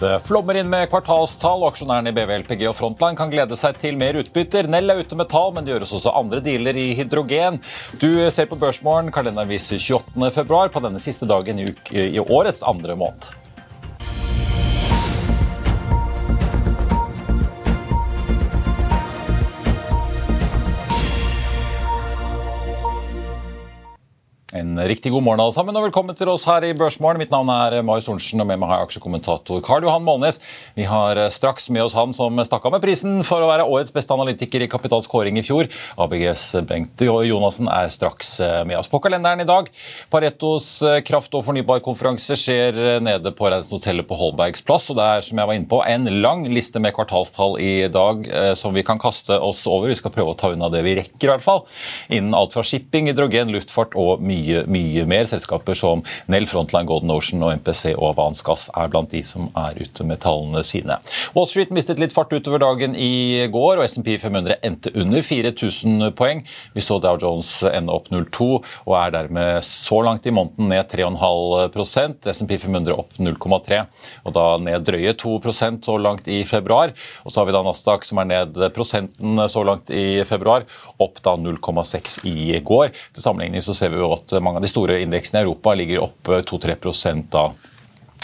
Det flommer inn med kvartalstall. Aksjonærene i BV, LPG og Frontline kan glede seg til mer utbytter. Nell er ute med tall, men det gjøres også andre dealer i hydrogen. Du ser på Børsmorgen, kalenderen viser 28.2 på denne siste dagen i årets andre måned. En riktig god morgen alle sammen, og velkommen til oss her i Børsmorgen. Mitt navn er Marius Thorensen, og med meg har jeg aksjekommentator Karl Johan Målnes. Vi har straks med oss han som stakk av med prisen for å være årets beste analytiker i Kapitals kåring i fjor. ABGs Bengt Jonassen er straks med oss. På kalenderen i dag, Paretos kraft- og fornybarkonferanse skjer nede på Reidsenhotellet på Holbergs plass. og Det er som jeg var inne på, en lang liste med kvartalstall i dag eh, som vi kan kaste oss over. Vi skal prøve å ta unna det vi rekker, i hvert fall. Innen alt fra shipping, hydrogen, luftfart og mye mye, mye mer. Selskaper som Nell, Frontline, Golden Ocean og MPC og Avans Gass er blant de som er ute med tallene sine. Wall Street mistet litt fart utover dagen i går, og SMP 500 endte under 4000 poeng. Vi så Dow Jones ende opp 0,2 og er dermed så langt i måneden ned 3,5% SMP 500 opp 0,3 og da ned drøye 2% så langt i februar. Og så har vi da Nasdaq som er ned prosenten så langt i februar, opp da 0,6 i går. Til sammenligning så ser vi jo at mange av de store indeksene i Europa ligger opp 2-3 da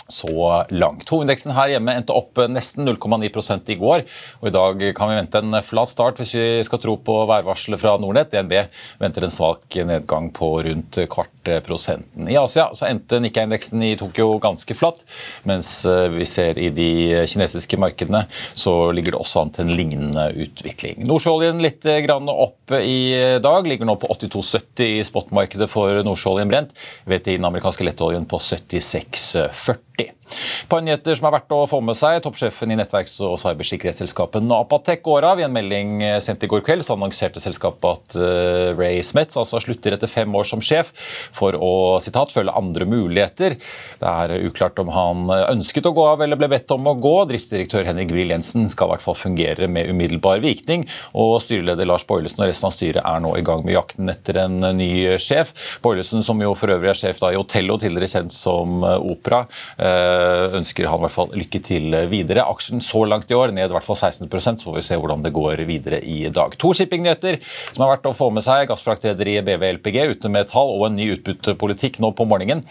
så langt. Hovedindeksen her hjemme endte opp nesten 0,9 i går. og I dag kan vi vente en flat start hvis vi skal tro på værvarselet fra Nordnett. DNB venter en svak nedgang på rundt kvart prosenten. I Asia så endte Nikkei-indeksen i Tokyo ganske flatt, mens eh, vi ser i de kinesiske markedene så ligger det også an til en lignende utvikling. Nordsjøoljen litt opp i dag, ligger nå på 82,70 i spotmarkedet for nordsjøoljen brent. VTI den amerikanske lettoljen på 76,40. 40. På nyheter som er verdt å få med seg, toppsjefen i nettverks- og cybersikkerhetsselskapet Napatec går av. I en melding eh, sendt i går kveld så annonserte selskapet at eh, Ray Smets altså slutter etter fem år som sjef for å sitat, følge andre muligheter. Det er uklart om han ønsket å gå av eller ble bedt om å gå. Driftsdirektør Henrik Brill Jensen skal i hvert fall fungere med umiddelbar virkning. Og styreleder Lars Boilesen og resten av styret er nå i gang med jakten etter en eh, ny sjef. Boilesen, som jo for øvrig er sjef da i Otello, tidligere kjent som Opera. Eh, ønsker han i hvert fall lykke til videre. Aksjen så langt i år ned i hvert fall 16% så får vi se hvordan det går videre i dag. To shippingnyheter som er verdt å få med seg. Gassfraktrederiet BV LPG ute med tall og en ny utbyttepolitikk nå på morgenen.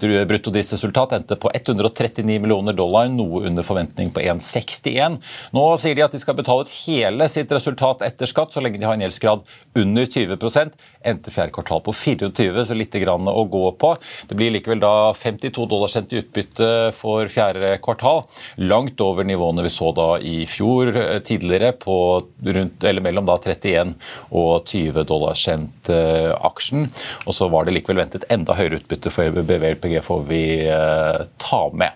Bruttodriftsresultat endte på 139 millioner dollar, noe under forventning på 1,61. Nå sier de at de skal betale ut hele sitt resultat etter skatt så lenge de har en gjeldsgrad under 20% Endte fjerde kvartal på 24, så litt grann å gå på. Det blir likevel da 52 dollar sendt i utbytte for fjerde kvartal. Langt over nivåene vi så da i fjor eh, tidligere, på rundt, eller mellom da 31 og 20 dollar sendt uh, aksjen. Og så var det likevel ventet enda høyere utbytte for BVLP RPG får vi eh, ta med.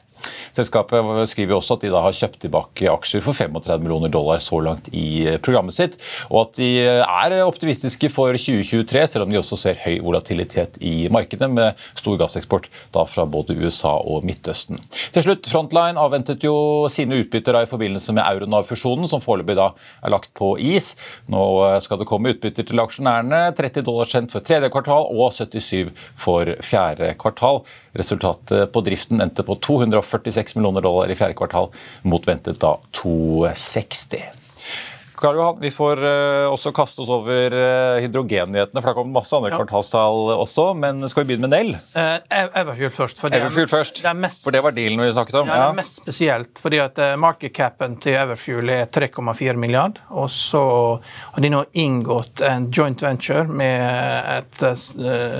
Selskapet skriver også at de da har kjøpt tilbake aksjer for 35 millioner dollar så langt i programmet sitt, og at de er optimistiske for 2023, selv om de også ser høy volatilitet i markedet, med stor gasseksport da fra både USA og Midtøsten. Til slutt, Frontline avventet jo sine utbytter i forbindelse med Euronav-fusjonen, som foreløpig da er lagt på is. Nå skal det komme utbytter til aksjonærene, 30 dollar sendt for tredje kvartal og 77 for fjerde kvartal. Resultatet på driften endte på 246 millioner dollar i fjerde kvartal, mot ventet da 260. Karl Johan, vi får uh, også kaste oss over uh, hydrogennyhetene. for Det kommer masse andre ja. kvartalstall også, men skal vi begynne med Nell? Uh, Everfuel først. For det, Everfuel først, det mest, for det var dealen vi snakket om. Ja, det er mest spesielt, fordi at market capen til Everfuel er 3,4 milliard. Og så har de nå inngått en joint venture med et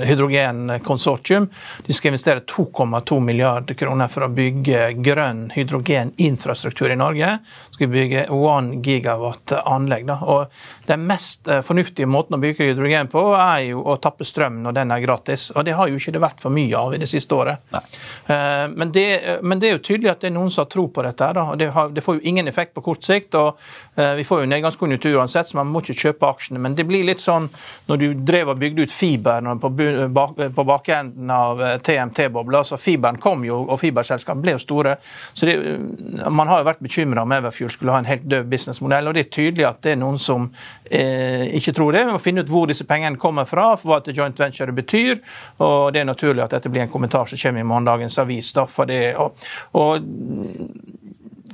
hydrogenkonsortium. De skal investere 2,2 milliarder kroner for å bygge grønn hydrogeninfrastruktur i Norge. Skal bygge 1 gigawatt anlegg. Da. Og Den mest eh, fornuftige måten å bygge hydrogen på, er jo å tappe strøm når den er gratis. Og det har jo ikke det vært for mye av i det siste året. Uh, men, det, men, det, er jo tydelig at det er noen som har tro på dette. Da. og det, har, det, får jo ingen effekt på kort sikt. og Vi får jo nedgangskonjunktur uansett, så man må ikke kjøpe aksjene. Men det blir litt sånn når du drev og bygde ut fiber på, bak, på bakenden av TMT-bobla. så Fiberen kom jo, og fiberselskapene ble jo store. så det, Man har jo vært bekymra om Everfuel skulle ha en helt døv businessmodell. og det er tydelig at det er noen som eh, ikke tror det. Vi må finne ut hvor disse pengene kommer fra, for hva et joint venture betyr. og Det er naturlig at dette blir en kommentar som kommer i morgendagens avis. Da, for det, og, og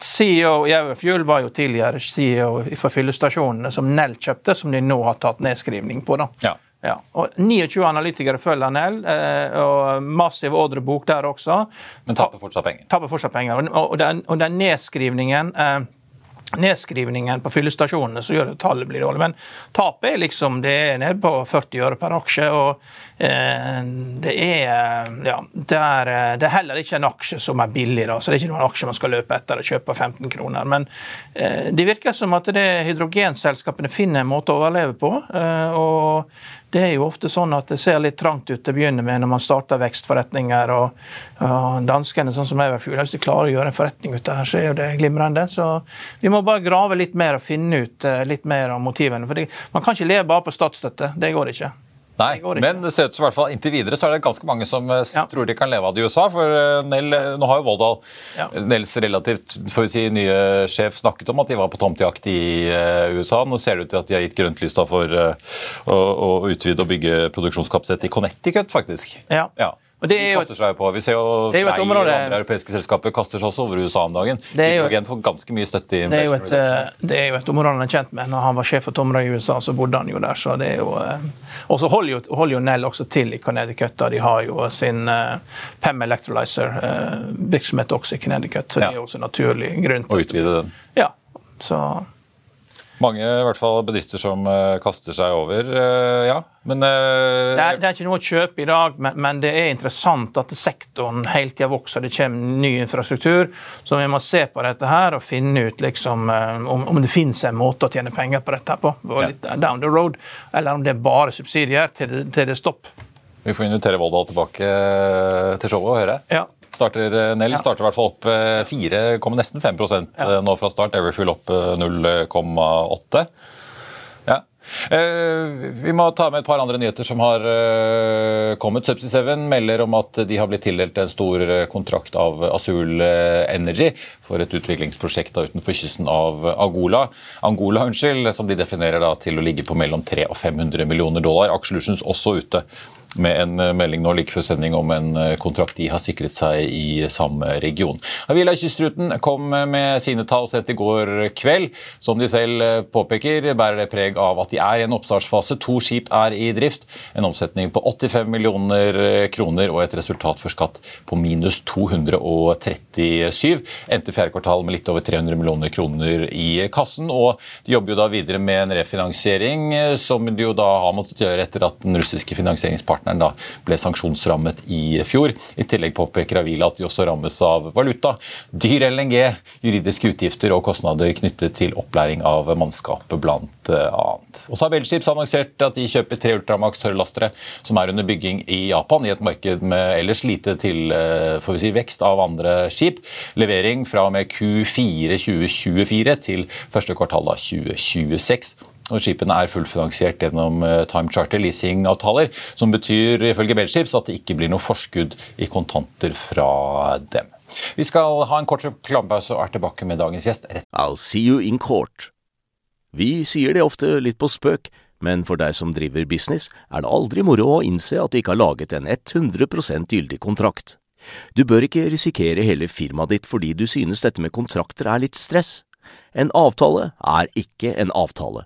CEO Everfuel var jo tidligere CEO for fyllestasjonene som Nell kjøpte, som de nå har tatt nedskrivning på. da. Ja. Ja, og 29 analytikere følger Nell, eh, og massiv ordrebok der også. Men taper fortsatt penger. Taper fortsatt penger. Og, den, og den nedskrivningen eh, nedskrivningen på fyllestasjonene så gjør at tallet blir dårlig. Men tapet er liksom det er nede på 40 øre per aksje. og eh, det, er, ja, det, er, det er heller ikke en aksje som er billig, da, så det er ikke noen aksje man skal løpe etter og kjøpe for 15 kroner. Men eh, det virker som at det hydrogenselskapene finner en måte å overleve på. Eh, og det er jo ofte sånn at det ser litt trangt ut til å begynne med når man starter vekstforretninger. og, og Danskene sånn som Everfuel, hvis de klarer å gjøre en forretning ut av det, så er jo det glimrende. Så vi må bare grave litt mer og finne ut uh, litt mer om motivene. for Man kan ikke leve bare på statsstøtte. Det går ikke. Nei, men det ser ut som hvert fall inntil videre så er det ganske mange som eh, ja. tror de kan leve av det i USA. For eh, Nell, nå har jo Voldal, ja. Nels relativt får vi si, nye sjef, snakket om at de var på tomtejakt i USA. Nå ser det ut til at de har gitt grønt lys for å, å, utvide og bygge produksjonskapasitet i Connecticut, faktisk. Ja. ja. Det jo, kaster seg på. Vi ser jo flere andre europeiske selskaper kaster seg også over USA om dagen. Hydrogen får ganske mye støtte i det er, et, eh, det er jo et område han er kjent med. Når han var sjef for Tomra i USA, så bodde han jo der. så det er jo... Eh, og så holder jo, holder jo Nell også til i Connecticut. da De har jo sin uh, PEM Electrolyzer-virksomhet også i Connecticut. Så det er jo også en naturlig grunn til Å utvide den. Ja, så... Mange i hvert fall bedrifter som uh, kaster seg over. Uh, ja, men uh, det, er, det, er, ikke noe å kjøpe i dag, men, men det er interessant at sektoren hele tida vokser. Det kommer ny infrastruktur. Så vi må se på dette her og finne ut liksom, om, om, det finnes en måte å tjene penger på dette på. Ja. Litt down the road, Eller om det er bare subsidier til til det stopp. Vi får invitere Volda tilbake til showet og høre. Ja. Starter, eh, Nell ja. starter i hvert fall opp 4, eh, nesten 5 ja. Eh, nå fra start. Everfuel opp 0,8. Ja. Vi må ta med et par andre nyheter som har kommet. Subsea 7 melder om at de har blitt tildelt en stor kontrakt av Azul Energy for et utviklingsprosjekt utenfor kysten av Angola, Angola unnskyld, som de definerer til å ligge på mellom 300 og 500 millioner dollar. Aksjelusjons også ute med en eh, melding nå like før sending om en eh, kontrakt de har sikret seg i samme region. Avila Kystruten kom med sine tall sett i går kveld. Som de selv eh, påpeker, bærer det preg av at de er i en oppstartsfase. To skip er i drift. En omsetning på 85 millioner kroner og et resultat for skatt på minus 237. Endte fjerde kvartal med litt over 300 millioner kroner i kassen. Og de jobber jo da videre med en refinansiering, som de jo da har måttet gjøre etter at den russiske finansieringspartneren partneren da ble sanksjonsrammet i fjor. I tillegg påpeker Avila at de også rammes av valuta, dyr LNG, juridiske utgifter og kostnader knyttet til opplæring av mannskapet, blant annet. Og har Bellships annonsert at de kjøper tre Ultramax tørrlastere som er under bygging i Japan, i et marked med ellers lite til eh, får vi si, vekst av andre skip. Levering fra og med Q4 2024 til første kvartal av 2026. Og Skipene er fullfinansiert gjennom eh, time charter leasingavtaler, som betyr ifølge Bellships at det ikke blir noe forskudd i kontanter fra dem. Vi skal ha en kort reklamepause og er tilbake med dagens gjest. I'll see you in court. Vi sier det ofte litt på spøk, men for deg som driver business, er det aldri moro å innse at du ikke har laget en 100% gyldig kontrakt. Du bør ikke risikere hele firmaet ditt fordi du synes dette med kontrakter er litt stress. En avtale er ikke en avtale.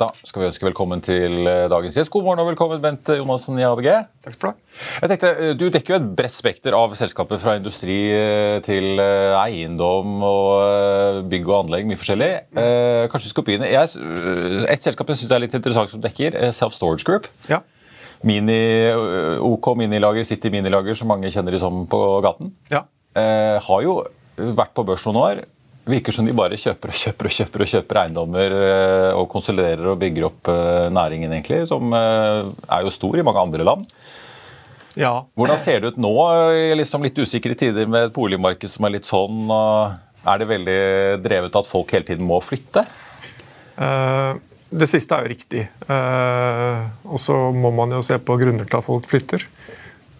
Da skal vi ønske velkommen til eh, dagens gjest. God morgen og velkommen, Bent Jonassen i ABG. Takk skal Du ha. Jeg tenkte, eh, Du dekker jo et bredt spekter av selskaper fra industri eh, til eiendom og bygg og anlegg. Mye forskjellig. Kanskje vi skal begynne. Jeg, et selskap jeg syns er litt interessant som dekker, Self Storage Group. Ja. mini, OK minilager, City minilager, som mange kjenner de som på gaten, Ja. har jo vært på børs noen år. Virker som de bare kjøper og kjøper og kjøper og kjøper eiendommer eh, og konsoliderer og bygger opp eh, næringen, egentlig, som eh, er jo stor i mange andre land. ja. Hvordan ser det ut nå, i liksom litt usikre tider med et boligmarked som er litt sånn? Er det veldig drevet at folk hele tiden må flytte? Det siste er jo riktig. Og så må man jo se på grunner til at folk flytter.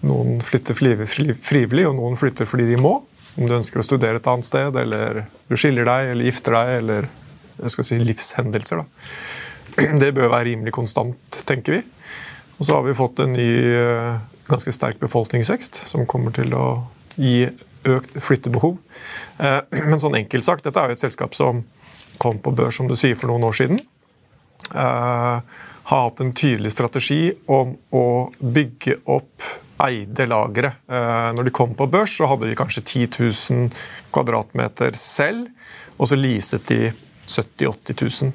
Noen flytter fri- fri- frivillig, og noen flytter fordi de må. Om du ønsker å studere et annet sted, eller du skiller deg, eller gifter deg, eller jeg skal si livshendelser. Da. Det bør være rimelig konstant, tenker vi. Og så har vi fått en ny, eh, ganske sterk befolkningsvekst, som kommer til å gi økt flyttebehov. Eh, Men sånn enkelt sagt, dette er jo et selskap som kom på børs som du sier, for noen år siden. Eh, har hatt en tydelig strategi om å bygge opp eide lagre. Eh, når de kom på børs, så hadde de kanskje 10 000 kvadratmeter selv, og så leaset de 70 000-80 000.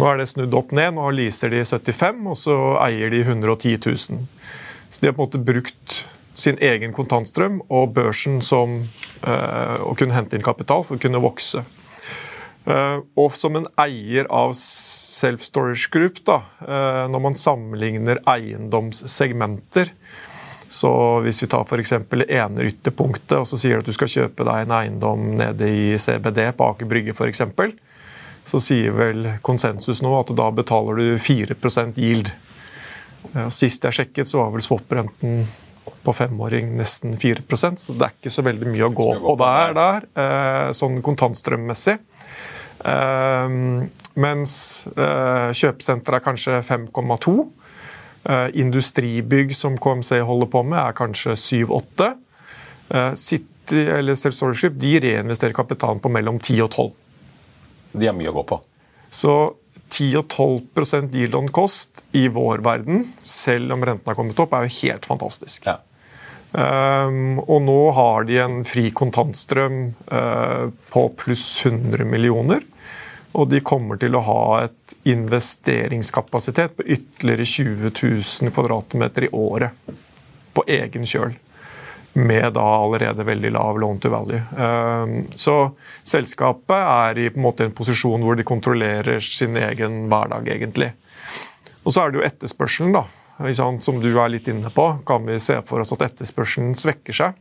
Nå er det snudd opp ned. Nå leaser de 75 og så eier de 110 000. Så de har på en måte brukt sin egen kontantstrøm og børsen som eh, å kunne hente inn kapital for å kunne vokse. Eh, og som en eier av Self Storage Group, da, eh, når man sammenligner eiendomssegmenter så Hvis vi tar f.eks. ene og så sier du at du skal kjøpe deg en eiendom nede i CBD på Aker Brygge f.eks., så sier vel konsensus nå at da betaler du 4 yield. Eh, Sist jeg sjekket, så var vel swap-renten på femåring nesten 4% så det er ikke så veldig mye å gå på på der, eh, sånn kontantstrømmessig. Eh, mens kjøpesenteret er kanskje 5,2. Eh, industribygg som KMC holder på med, er kanskje 7-8. Eh, City eller Self Storage de reinvesterer kapitalen på mellom 10 og 12. Så de har mye å gå på. Så 10-12 yield on cost i vår verden, selv om renten har kommet opp, er jo helt fantastisk. Ja. Um, og nå har de en fri kontantstrøm uh, på pluss 100 millioner. Og de kommer til å ha et investeringskapasitet på ytterligere 20 000 kvadratmeter i året på egen kjøl. Med da allerede veldig lav loan to value. Um, så selskapet er i en måte en posisjon hvor de kontrollerer sin egen hverdag, egentlig. Og så er det jo etterspørselen, da. Som du er litt inne på, kan vi se for oss at etterspørselen svekker seg.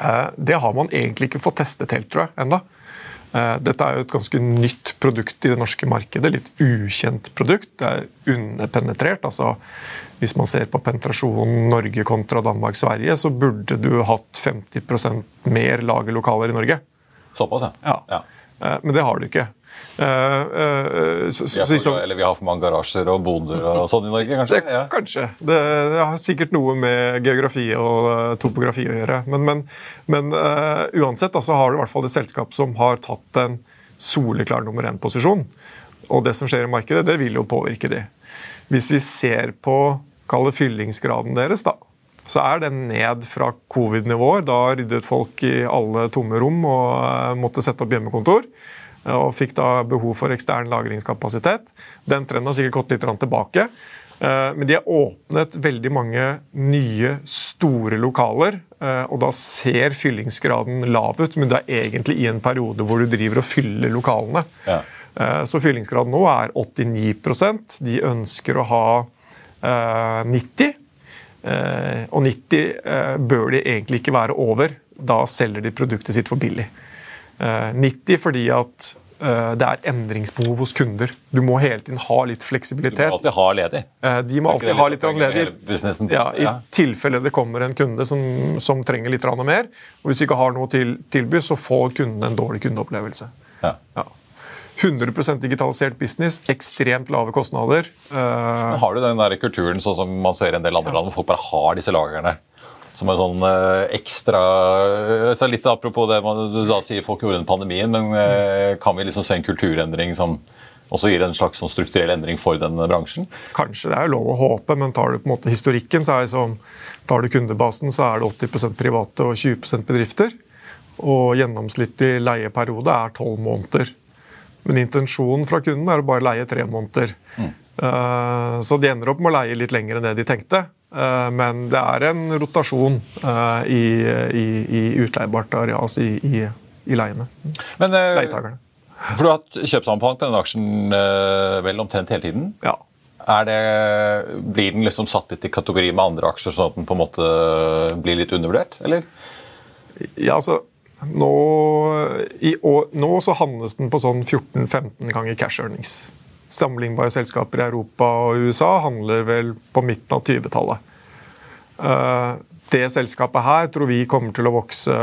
Eh, Det har man egentlig ikke fått testet helt, tror jeg, enda. Eh, Dette er jo et ganske nytt produkt i det norske markedet. Litt ukjent produkt. Det er underpenetrert. altså Hvis man ser på penetrasjonen Norge kontra Danmark-Sverige, så burde du hatt 50% mer lagerlokaler i Norge. Såpass, ja. Ja. Eh, Men det har du ikke. Eh, eh, så- Vi, så- er for, eller vi har for mange garasjer og boder og sånn i Norge, kanskje? det, Ja. Kanskje. Det, det har sikkert noe med geografi og uh, topografi å gjøre. Men, men, men uansett altså, så har du i hvert fall et selskap som har tatt en soleklar nummer én-posisjon. Og det som skjer i markedet, det vil jo påvirke de. Hvis vi ser på kall det fyllingsgraden deres, da, så er den ned fra covid-nivåer. Da ryddet folk i alle tomme rom og måtte sette opp hjemmekontor og fikk da behov for ekstern lagringskapasitet. Den trenden har sikkert gått litt tilbake. Eh, Men de har åpnet veldig mange nye, store lokaler. eh, Og da ser fyllingsgraden lav ut, men det er egentlig i en periode hvor du driver og fyller lokalene. Ja. Eh, Så fyllingsgraden nå er 89% De ønsker å ha eh, 90 Eh, Og 90 eh, bør de egentlig ikke være over. Da selger de produktet sitt for billig. Eh, 90 fordi at eh, det er endringsbehov hos kunder. Du må hele tiden ha litt Du fleksibilitet. må alltid ha ledig. Eh, De må alltid ha litt ledig? Ja, I tilfelle det kommer en kunde som, som trenger litt mer, og hvis vi ikke har noe til tilby, så får kunden en dårlig kundeopplevelse. Ja. Ja. 100% digitalisert business, ekstremt lave kostnader. Eh, Men har du den der kulturen sånn som man ser i en del andre land, hvor folk bare har disse lagrene? Som en sånn eh, ekstra så Litt apropos det man du da sier folk gjorde under pandemien, men eh, kan vi liksom se en kulturendring som også gir en slags sånn strukturell endring for den bransjen? Kanskje det er lov å håpe, men tar du på en måte historikken, så er det som, tar du kundebasen, så er det 80% private og 20% bedrifter. Og gjennomsnittlig leieperiode er 12 måneder. Men intensjonen fra kunden er å bare leie tre måneder. Eh, så de ender opp med å leie litt lenger enn det de tenkte. Eh, men det er en rotasjon eh, i, i, i utleiebart areal, altså i, i, i leiene. Men, eh, Leietakerne. For du har hatt kjøpsanbefaling på denne aksjen vel omtrent hele tiden? Ja. Det, blir den liksom satt litt i kategori med andre aksjer, sånn at den på en måte blir litt undervurdert? eller? Ja, altså nå, i år, nå så handles den på sånn 14-15 ganger cash earnings. Sammenlignbare selskaper i Europa og USA handler vel på midten av 20-tallet. Eh, det selskapet her tror vi kommer til å vokse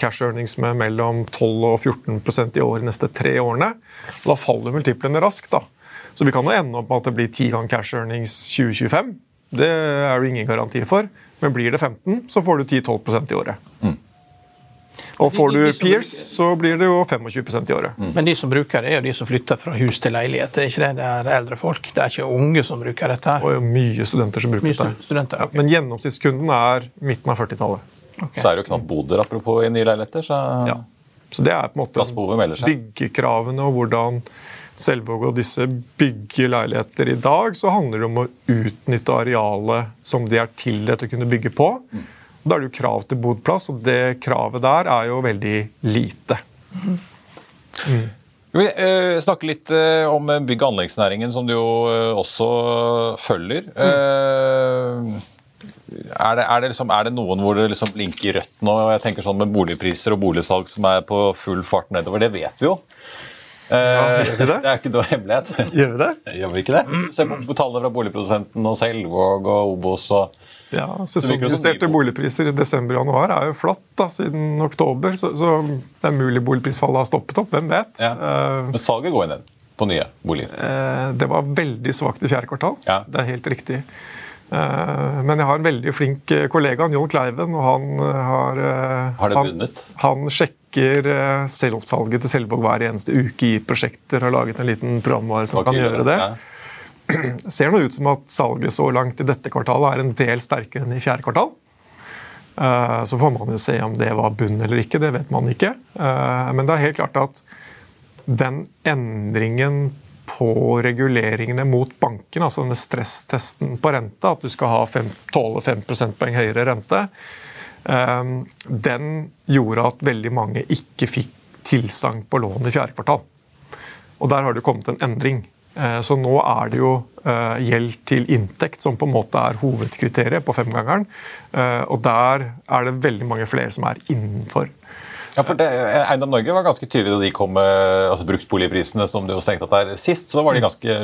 cash earnings med mellom 12 og 14% i år de neste tre årene. Da faller multiplene raskt. da. Så vi kan jo ende opp med at det blir ti ganger cash earnings 2025. Det er det ingen garanti for. Men blir det 15, så får du 10-12 i året. Og får du Peers, så blir det jo 25% i året. Men de som bruker det, er jo de som flytter fra hus til leilighet. Det er ikke det, det er eldre folk. Det er ikke unge som bruker dette. her. Og er mye studenter som bruker Mye dette. stu- studenter. Ja, men gjennomsnittskunden er midten av 40-tallet. Okay. Så er det jo knapt boder, apropos i nye leiligheter. så... Ja. Så det er på en måte byggekravene og hvordan Selvåg og disse bygger leiligheter i dag, så handler det om å utnytte arealet som de er tildelt å kunne bygge på. Da er det jo krav til bodplass, og det kravet der er jo veldig lite. Skal vi snakker snakke litt eh, om bygg- og anleggsnæringen, som du jo eh, også følger. Mm. er, det, er, det liksom, er det noen hvor det liksom blinker rødt nå? Jeg tenker sånn Med boligpriser og boligsalg som er på full fart nedover, det vet vi jo. Ja, gjør vi det? det er ikke noe hemmelighet. Gjør vi det? Gjør vi ikke det? Se på tallene fra boligprodusenten og Selvåg og Obos og Ja, Sesongjusterte boligpriser i desember og januar er jo flatt da, siden oktober, så, så det er mulig boligprisfallet har stoppet opp. Hvem vet? ja. Eh, Men salget går ned på nye boliger. Eh, Det var veldig svakt i fjerde kvartal. Ja. Det er helt riktig. Eh, Men jeg har en veldig flink kollega, John Kleiven, og han har Har det han, bundet? Han sjekker eh, selvsalget til Selvåg hver eneste uke i prosjekter. Har laget en liten programvare som kan gjøre det. Ja. Ser nå ut som at salget så langt i dette kvartalet er en del sterkere enn i fjerde kvartal. Eh, Så får man jo se om det var bunn eller ikke, det vet man ikke. Eh, Men det er helt klart at den endringen på reguleringene mot banken, altså denne stresstesten på rente, at du skal ha fem, tåle 5 prosentpoeng høyere rente, eh, den gjorde at veldig mange ikke fikk tilsagn på lån i fjerde kvartal. Og der har det kommet en endring. Eh, Så nå er det jo eh, gjeld til inntekt som på en måte er hovedkriteriet på femgangeren. Eh, Og der er det veldig mange flere som er innenfor. Ja, for det, Eiendom Norge var ganske tydelig da de kom med altså bruktboligprisene som det jo strengt tatt er sist. Så var de ganske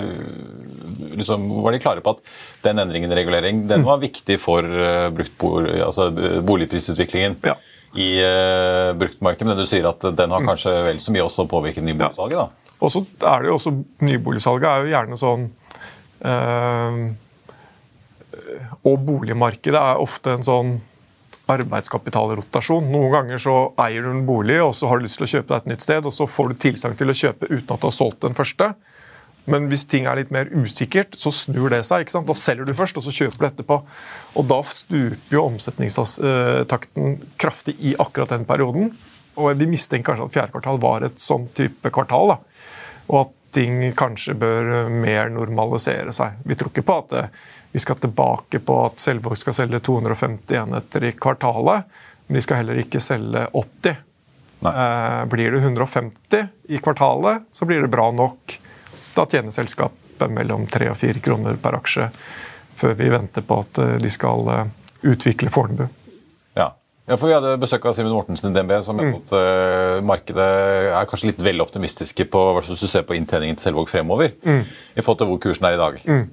liksom, var de klare på at den endringen i regulering den var viktig for bruktbolig, altså, boligprisutviklingen Ja. i uh, bruktmarkedet. Men du sier at den har kanskje vel så mye også påvirket nyboligsalget? da? Og så er det jo også Nyboligsalget er jo gjerne sånn eh, Og boligmarkedet er ofte en sånn arbeidskapitalrotasjon. Noen ganger så eier du en bolig og så har du lyst til å kjøpe deg et nytt sted, og så får du tilsagn til å kjøpe uten at du har solgt den første. Men hvis ting er litt mer usikkert, så snur det seg. ikke sant? Da selger du først, og så kjøper du etterpå. Og da stuper jo omsetningstakten kraftig i akkurat den perioden. Og vi mistenker kanskje at fjerde kvartal var et sånn type kvartal. da. Og at ting kanskje bør mer normalisere seg. Vi tror ikke på at eh, vi skal tilbake på at Selvåg skal selge 250 enheter i kvartalet. Men de skal heller ikke selge 80. Nei. Eh, blir det 150 i kvartalet, så blir det bra nok. Da tjener selskapet mellom 3 og 4 kroner per aksje før vi venter på at eh, de skal eh, utvikle Fornebu. Ja. for Vi hadde besøk av Simen Mortensen i DNB, som Mm. at uh, markedet er kanskje litt vel optimistiske på hvis du ser på inntjeningen til Selvåg fremover. Mm. I forhold til hvor kursen er i dag.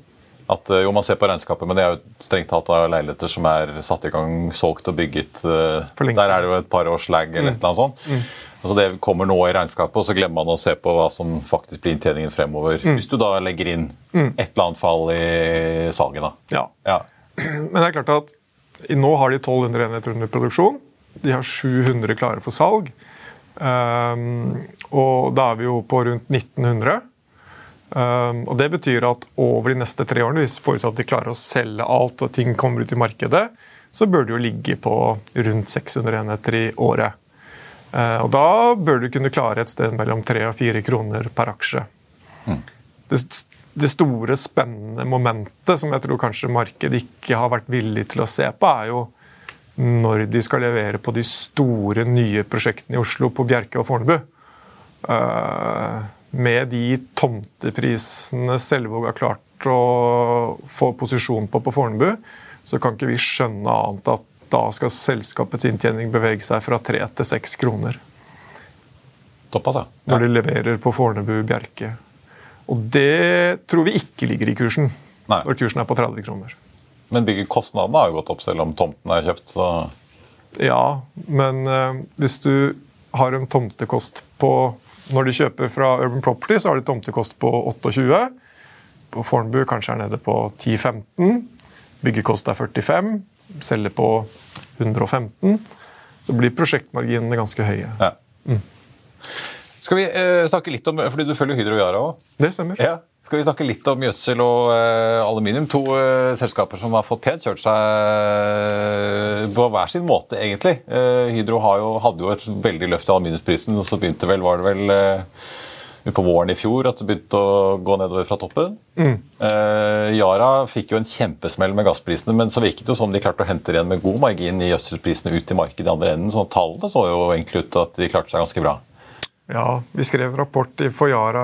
At uh, jo, Man ser på regnskapet, men det er jo strengt talt av leiligheter som er satt i gang, solgt og bygget. Uh, Der er det jo et par års lag eller et eller annet sånt. Altså Det kommer nå i regnskapet, og så glemmer man å se på hva som faktisk blir inntjeningen fremover. Hvis du da legger inn et eller annet fall i salget. da. Ja. Ja. Men det er klart at nå har de 1200 enheter under produksjon. De har 700 klare for salg. Um, og da er vi jo på rundt 1900. Um, og Det betyr at over de neste tre årene, hvis forutsatt de klarer å selge alt og ting kommer ut i markedet, så bør det jo ligge på rundt 600 enheter i året. Uh, og Da bør du kunne klare et sted mellom 3 og 4 kroner per aksje. Det s- det store, spennende momentet som jeg tror kanskje markedet ikke har vært villig til å se på, er jo når de skal levere på de store, nye prosjektene i Oslo, på Bjerke og Fornebu. Uh, med de tomteprisene Selvåg har klart å få posisjon på på Fornebu, så kan ikke vi skjønne annet at da skal selskapets inntjening bevege seg fra tre til seks kroner. Såpass, ja. Når de leverer på Fornebu Bjerke. Og det tror vi ikke ligger i kursen Nei. når kursen er på 30 kroner. Men byggekostnadene har jo gått opp selv om tomten er kjøpt. så... Ja, men uh, hvis du har en tomtekost på Når de kjøper fra Urban Property, så har de tomtekost på 28. På Fornebu kanskje er nede på 10-15. Byggekost er 45. Selger på 115. Så blir prosjektmarginene ganske høye. Ja. Skal vi uh, snakke litt om, fordi Du følger Hydro Yara òg. Det stemmer. Ja. Skal vi snakke litt om gjødsel og uh, aluminium? To uh, selskaper som har fått pent kjørt seg på hver sin måte, egentlig. Hydro har jo, hadde jo et veldig løft i aluminiumsprisen, og så begynte vel, var det vel på våren i fjor at det begynte å gå nedover fra toppen. Eh, Yara fikk jo en kjempesmell med gassprisene, men så virket det som de klarte å hente igjen med god margin i gjødselprisene ut i markedet i andre enden. Så tallene så jo egentlig ut til at de klarte seg ganske bra. Ja, vi skrev rapport i for Yara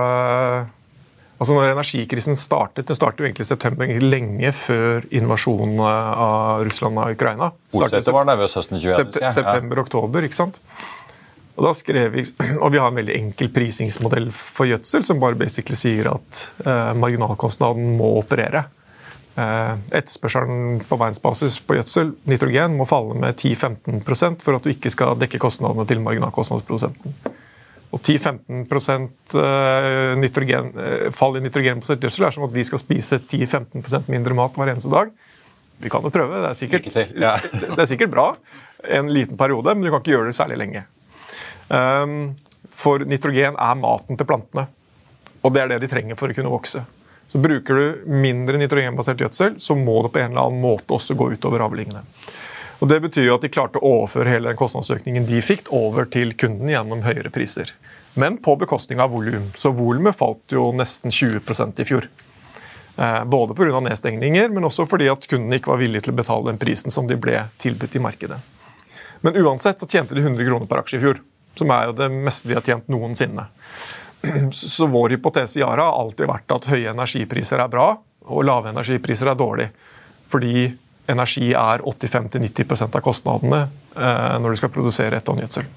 Altså når Energikrisen startet det startet jo egentlig i september, lenge før invasjonen av Russland og Ukraina. Det Olsæter var nervøs høsten 21. sept. September-oktober, ikke sant? Og da skrev vi, og vi har en veldig enkel prisingsmodell for gjødsel, som bare basically sier at eh, marginalkostnaden må operere. Eh, etterspørselen på verdensbasis på gjødsel, nitrogen, må falle med 10-15% for at du ikke skal dekke kostnadene til marginalkostnadsprodusenten. Og 10-15 eh, nitrogen, eh, fall i nitrogenbasert gjødsel er som at vi skal spise 10-15% mindre mat hver eneste dag. Vi kan jo prøve, det er, sikkert, ja. det er sikkert bra en liten periode, men du kan ikke gjøre det særlig lenge. Um, For nitrogen er maten til plantene, og det er det de trenger for å kunne vokse. Så Bruker du mindre nitrogenbasert gjødsel, så må det på en eller annen måte også gå utover avlingene. Og Det betyr jo at de klarte å overføre hele den kostnadsøkningen de fikk, over til kunden gjennom høyere priser. Men på bekostning av volum. Så volumet falt jo nesten 20% i fjor. Eh, Både pga. nedstengninger, men også fordi at kundene ikke var villige til å betale den prisen som de ble tilbudt i markedet. Men uansett så tjente de 100 kroner per aksje i fjor, som er jo det meste de har tjent noensinne. Så vår hypotese i Yara har alltid vært at høye energipriser er bra, og lave energipriser er dårlig. Fordi energi er 85-90% av kostnadene eh, når du skal produsere ett tonn gjødsel.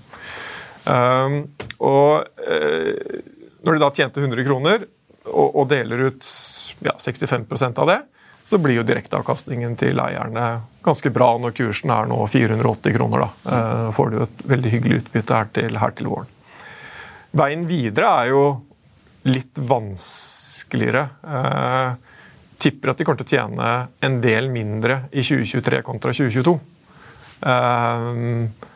Um, og eh, når de da tjente 100 kroner og, og deler ut ja, 65% av det, så blir jo direkteavkastningen til eierne ganske bra når kursen er nå 480 kroner. Da eh, får du et veldig hyggelig utbytte her til, her til våren. Veien videre er jo litt vanskeligere. Eh, tipper at de kommer til å tjene en del mindre i 2023 kontra 2022. Eh,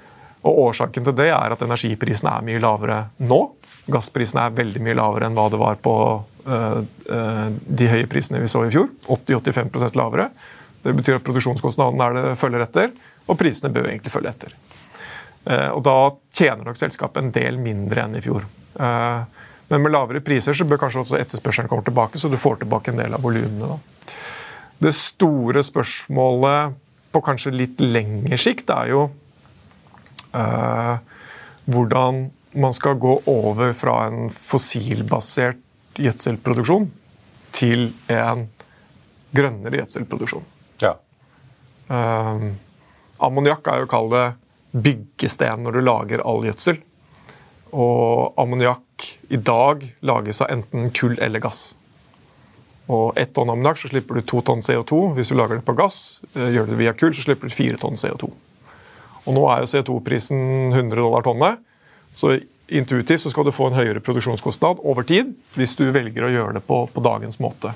og Årsaken til det er at energiprisene er mye lavere nå. Gassprisene er veldig mye lavere enn hva det var på eh, eh, de høye prisene vi så i fjor. 80-85% lavere. Det betyr at produksjonskostnadene er følger etter, og prisene bør egentlig følge etter. Eh, og Da tjener nok selskapet en del mindre enn i fjor. Men med lavere priser så bør kanskje også etterspørselen komme tilbake, så du får tilbake en del av volumene. Det store spørsmålet på kanskje litt lengre sikt er jo eh, hvordan man skal gå over fra en fossilbasert gjødselproduksjon til en grønnere gjødselproduksjon. Ja. Uh, Ammoniakk er jo å kalle det byggesten når du lager all gjødsel. Og ammoniakk i dag lages av enten kull eller gass. Og ett tonn ammoniakk så slipper du to tonn CO2. Hvis du lager det på gass, eh, gjør du det via kull, så slipper du fire tonn CO2. Og nå er jo CO2-prisen 100 dollar tonnet. Så intuitivt så skal du få en høyere produksjonskostnad over tid hvis du velger å gjøre det på, på dagens måte.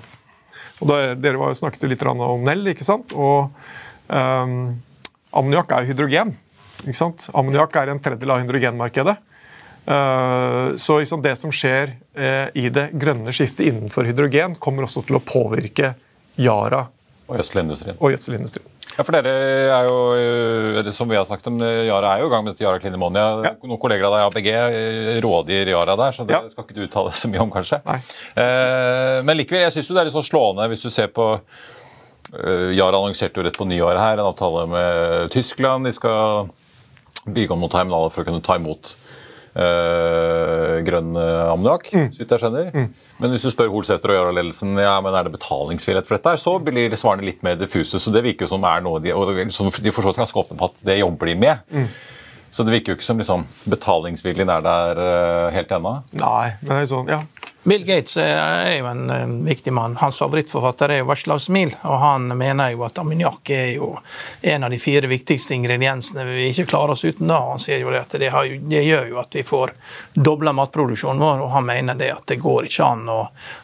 Og da, dere var, snakket jo litt om Nell, ikke sant? Og um, ammoniakk er hydrogen. ikke sant? Ammoniakk er en tredjedel av hydrogenmarkedet. Uh, så liksom, det som skjer uh, i det grønne skiftet innenfor hydrogen, kommer også til å påvirke Yara Og gjødselindustrien. Og gjødselindustrien. Ja, for dere er jo, eh, som vi har snakket om, Yara er jo i gang med dette Yara Clean Ammonia. Ja. Noen kolleger av deg i ABG eh, rådgir Yara der, så det Ja. skal ikke du uttale så mye om, kanskje. Eh, men likevel, jeg syns det er litt så slående hvis du ser på uh, Yara annonserte jo rett på nyåret her en avtale med Tyskland. De skal bygge om noen terminaler for å kunne ta imot eh, grønn eh, ammoniakk, så vidt jeg skjønner. Men hvis du spør Holsæter og Yara-ledelsen ja, men er det betalingsvillighet for dette, her, så blir svarene litt mer diffuse. Så det virker som er noe de, og de for ganske åpne på at det jobber de med. Så det virker jo ikke som liksom, betalingsviljen er der eh, helt ennå. Nei, men det er sånn, ja. Bill Gates er jo en viktig mann. Hans favorittforfatter er jo Varslav Smil. Og han mener jo at ammoniakk er jo en av de fire viktigste ingrediensene vi ikke klarer oss uten. da. Han sier jo at det, jo, det gjør jo at vi får dobla matproduksjonen vår, og han mener det at det går ikke an å,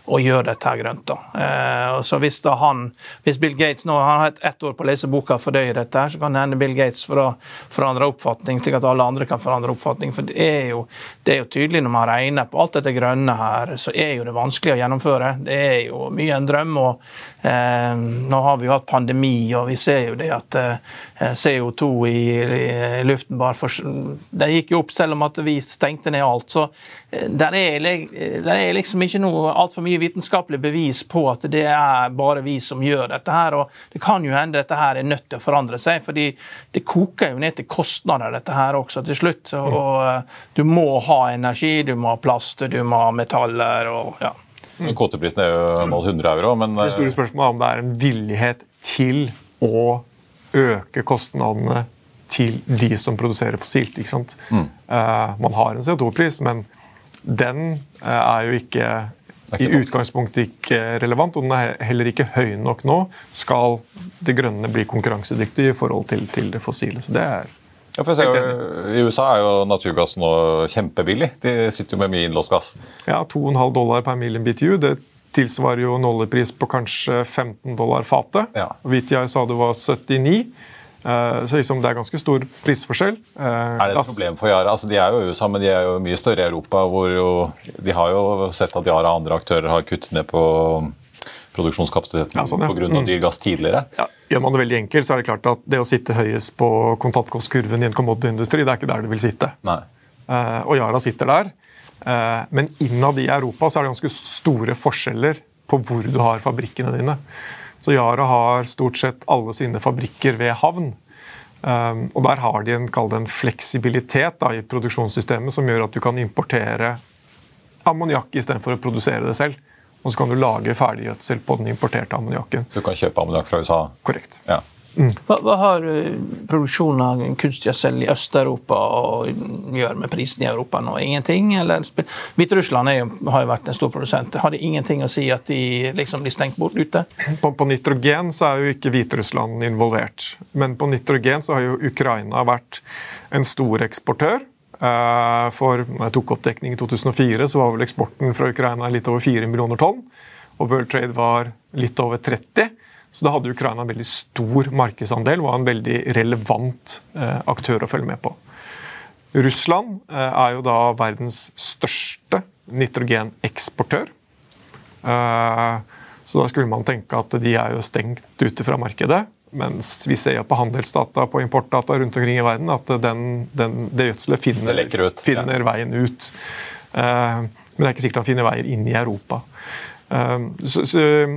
å gjøre dette grønt. da. Eh, så hvis da han, hvis Bill Gates nå han har hatt ett år på å lese boka og fordøye dette, her, så kan det hende Bill Gates for forandre oppfatning, slik at alle andre kan forandre oppfatning. For det er jo, det er jo tydelig når man regner på alt dette grønne her, så er jo det vanskelig å gjennomføre. Det er jo mye en drøm. og eh, Nå har vi jo hatt pandemi, og vi ser jo det at eh, CO2 i, i luften bare for, Det gikk jo opp selv om at vi stengte ned alt. Så eh, der er, der er liksom ikke noe altfor mye vitenskapelig bevis på at det er bare vi som gjør dette her. Og det kan jo hende dette her er nødt til å forandre seg, fordi det koker jo ned til kostnader, dette her også til slutt. Og eh, du må ha energi, du må ha plast, du må ha metaller og ja. Kvoteprisen er jo nå 100 euro, men Det store spørsmålet er om det er en villighet til å øke kostnadene til de som produserer fossilt. ikke sant? Eh, man har en CO2-pris, men den uh, er jo ikke er i ikke nok. utgangspunktet ikke relevant, og den er heller ikke høy nok nå skal det grønne bli konkurransedyktig i forhold til, til det fossile. Så det er ja, for jeg ser I USA er jo naturgass nå kjempebillig. De sitter jo med mye innlåst gass. ja, 2,5 dollar per million BTU. Det tilsvarer jo en oljepris på kanskje 15 dollar fatet. Ja. VTI sa det var 79. Eh, Så liksom det er ganske stor prisforskjell. Eh, Er det et problem for Yara? Altså, de er jo i USA, men de er jo mye større i Europa. hvor jo, De har jo sett at Yara og andre aktører har kuttet ned på produksjonskapasiteten Ja, sånn, ja. på grunn av dyr gass tidligere. Ja, gjør man det veldig enkelt, så er det klart at det å sitte høyest på kontantkostkurven i en commodity-industri, det er ikke der det vil sitte. Nei. Uh, og Yara sitter der. Uh, men innad i Europa så er det ganske store forskjeller på hvor du har fabrikkene dine. Så Yara har stort sett alle sine fabrikker ved havn. Um, og der har de en, en fleksibilitet da, i produksjonssystemet som gjør at du kan importere ammoniakk istedenfor å produsere det selv. Og så kan du lage ferdiggjødsel på den importerte ammoniakken. Så du kan kjøpe ammoniakk fra USA. Korrekt. Ja. Hva, hva har eh, produksjonen av kunstgjødsel i Øst-Europa å gjøre med prisen i Europa nå? Ingenting? Eller Hviterussland er jo, har jo vært en stor produsent. Har det ingenting å si at de liksom blir stengt bort ute? På, på nitrogen så er jo ikke Hviterussland involvert. Men på nitrogen så har jo Ukraina vært en stor eksportør. Eh, For når jeg tok oppdekning i 2004, så var vel eksporten fra Ukraina litt over 4 millioner tonn. Og World Trade var litt over 30. Så da hadde Ukraina en veldig stor markedsandel, var en veldig relevant eh, aktør å følge med på. Russland eh, er jo da verdens største nitrogeneksportør. Så da skulle man tenke at de er jo stengt ute fra markedet. Mens vi ser på handelsdata på importdata rundt omkring i verden at den, den, det gjødselet finner, Det ut, finner veien ut. Uh, Men det er ikke sikkert han finner veier inn i Europa. Uh, Så, så eh,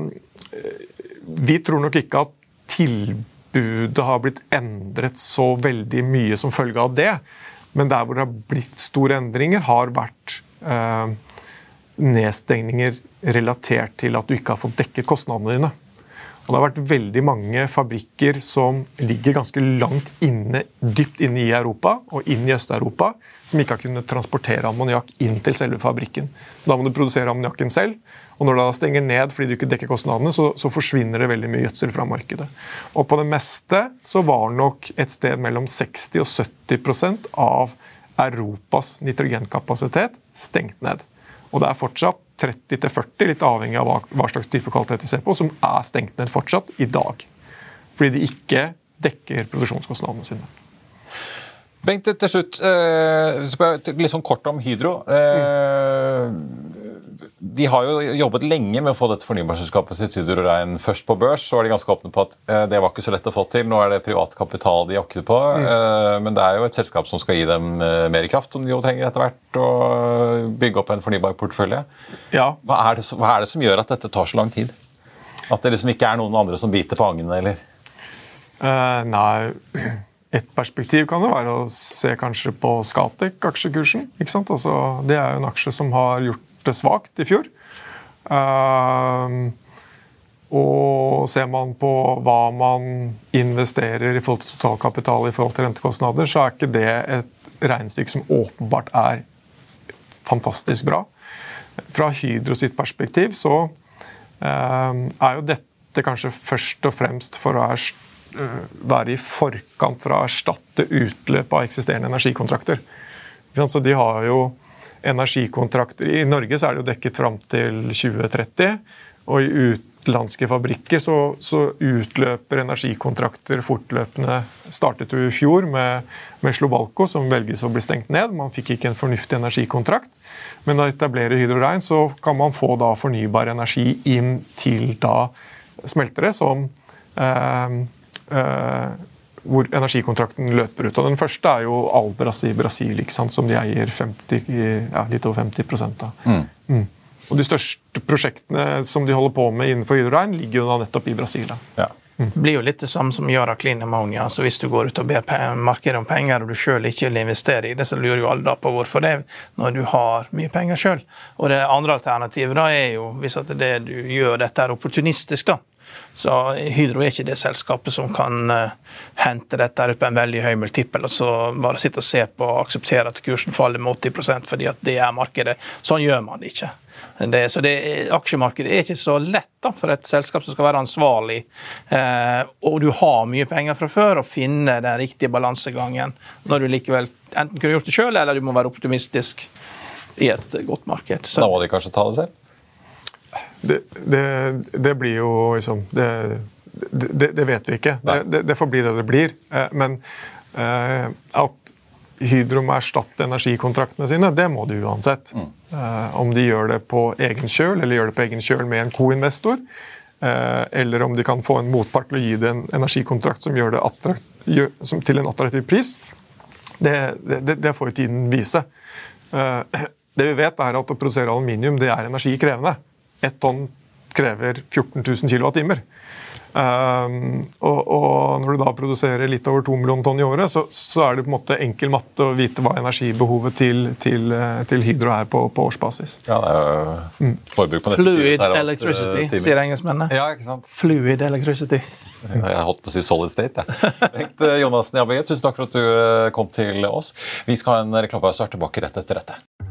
vi tror nok ikke at tilbudet har blitt endret så veldig mye som følge av det. Men der hvor det har blitt store endringer, har vært uh, nedstengninger relatert til at du ikke har fått dekket kostnadene dine. Og Det har vært veldig mange fabrikker som ligger ganske langt inne, dypt inne i Europa og inn i Øst-Europa, som ikke har kunnet transportere ammoniakk inn til selve fabrikken. Da må du produsere ammoniakken selv, og når det da stenger ned fordi du ikke dekker kostnadene, så, så forsvinner det veldig mye gjødsel fra markedet. Og på det meste så var nok et sted mellom 60 og 70% av Europas nitrogenkapasitet stengt ned. Og det er fortsatt 30-40, litt avhengig av hva, hva slags type kvalitet vi ser på, som er stengt ned fortsatt i dag. Fordi de ikke dekker produksjonskostnadene sine. Bengt, til slutt, eh, spør jeg litt sånn kort om Hydro. Eh, de har jo jobbet lenge med å få dette fornybarselskapet sitt Hydro Rein først på børs. Så var de ganske åpne på at eh, det var ikke så lett å få til. Nå er det privat kapital de jakter på. Mm. Eh, men det er jo et selskap som skal gi dem eh, mer kraft, som de jo trenger etter hvert. Og bygge opp en fornybar portefølje. Ja. Hva, er det, hva er det som gjør at dette tar så lang tid? At det liksom ikke er noen andre som biter på angene, eller? Uh, nei Et perspektiv kan det være å se kanskje på Scatec, aksjekursen. ikke sant? Altså, det er jo en aksje som har gjort det svakt i fjor. Uh, og ser man på hva man investerer i forhold til totalkapital i forhold til rentekostnader, så er ikke det et regnestykke som åpenbart er fantastisk bra. Fra Hydro sitt perspektiv så uh, er jo dette kanskje først og fremst for å Eh, være i forkant for å erstatte utløp av eksisterende energikontrakter. Så de har jo energikontrakter I Norge så er det jo dekket fram til 2030. Og i utenlandske fabrikker så, så utløper energikontrakter fortløpende. Startet jo i fjor med, med Slobalco, som velges å bli stengt ned. Man fikk ikke en fornuftig energikontrakt. Men da etablerer Hydro Rein, så kan man få da fornybar energi inn til da smeltere som eh, Eh, hvor energikontrakten løper ut. Og Den første er jo Albras i Brasil, sant, som de eier 50, ja, litt over 50 av. Mm. Mm. Og De største prosjektene som de holder på med innenfor hydrogen, ligger jo da nettopp i Brasil. Ja. Mm. Det blir jo litt det samme som av Clean Ammonia. Så hvis du går ut og ber markedet om penger, og du sjøl ikke vil investere i det, så lurer jo alle da på hvorfor det, når du har mye penger sjøl. Og det andre alternativet da er jo, hvis at det du gjør dette er opportunistisk, da så Hydro er ikke det selskapet som kan uh, hente dette opp en veldig høy multiple og så bare sitte og se på og akseptere at kursen faller med 80% fordi at det er markedet. Sånn gjør man det ikke. Det, så det, Aksjemarkedet er ikke så lett da, for et selskap som skal være ansvarlig, eh, og du har mye penger fra før, å finne den riktige balansegangen når du likevel enten kunne gjort det sjøl, eller du må være optimistisk i et godt marked. Så, da må de kanskje ta det selv? Det, det, det blir jo liksom det, det, vet vi ikke. Det, får bli det det blir. Eh, men eh, at Hydro må erstatte energikontraktene sine, det må de uansett. Mm. Eh, om de gjør det på egen kjøl, eller gjør det på egen kjøl med en co-investor, eller om de kan få en motpart til å gi det en energikontrakt som gjør det som, til en attraktiv pris, det, det, det får jo tiden vise. Det vi vet, er at å produsere aluminium det er energikrevende. Ett tonn krever 14 000 kWt. Um, og, og, når du da produserer litt over 2 millioner tonn i året, så, så, er det på en måte enkel matte å vite hva energibehovet til, til, til Hydro er på, på, årsbasis. Ja, det er jo mm. forbruk på nesten Fluid electricity, uh, sier engelskmennene. Ja, ikke sant? Fluid electricity. Jeg har holdt på å si solid state. Jeg. Bengt uh, Jonassen Jabbe, tusen takk for at du kom til oss. Vi skal ha en reklamepause og er tilbake rett etter dette.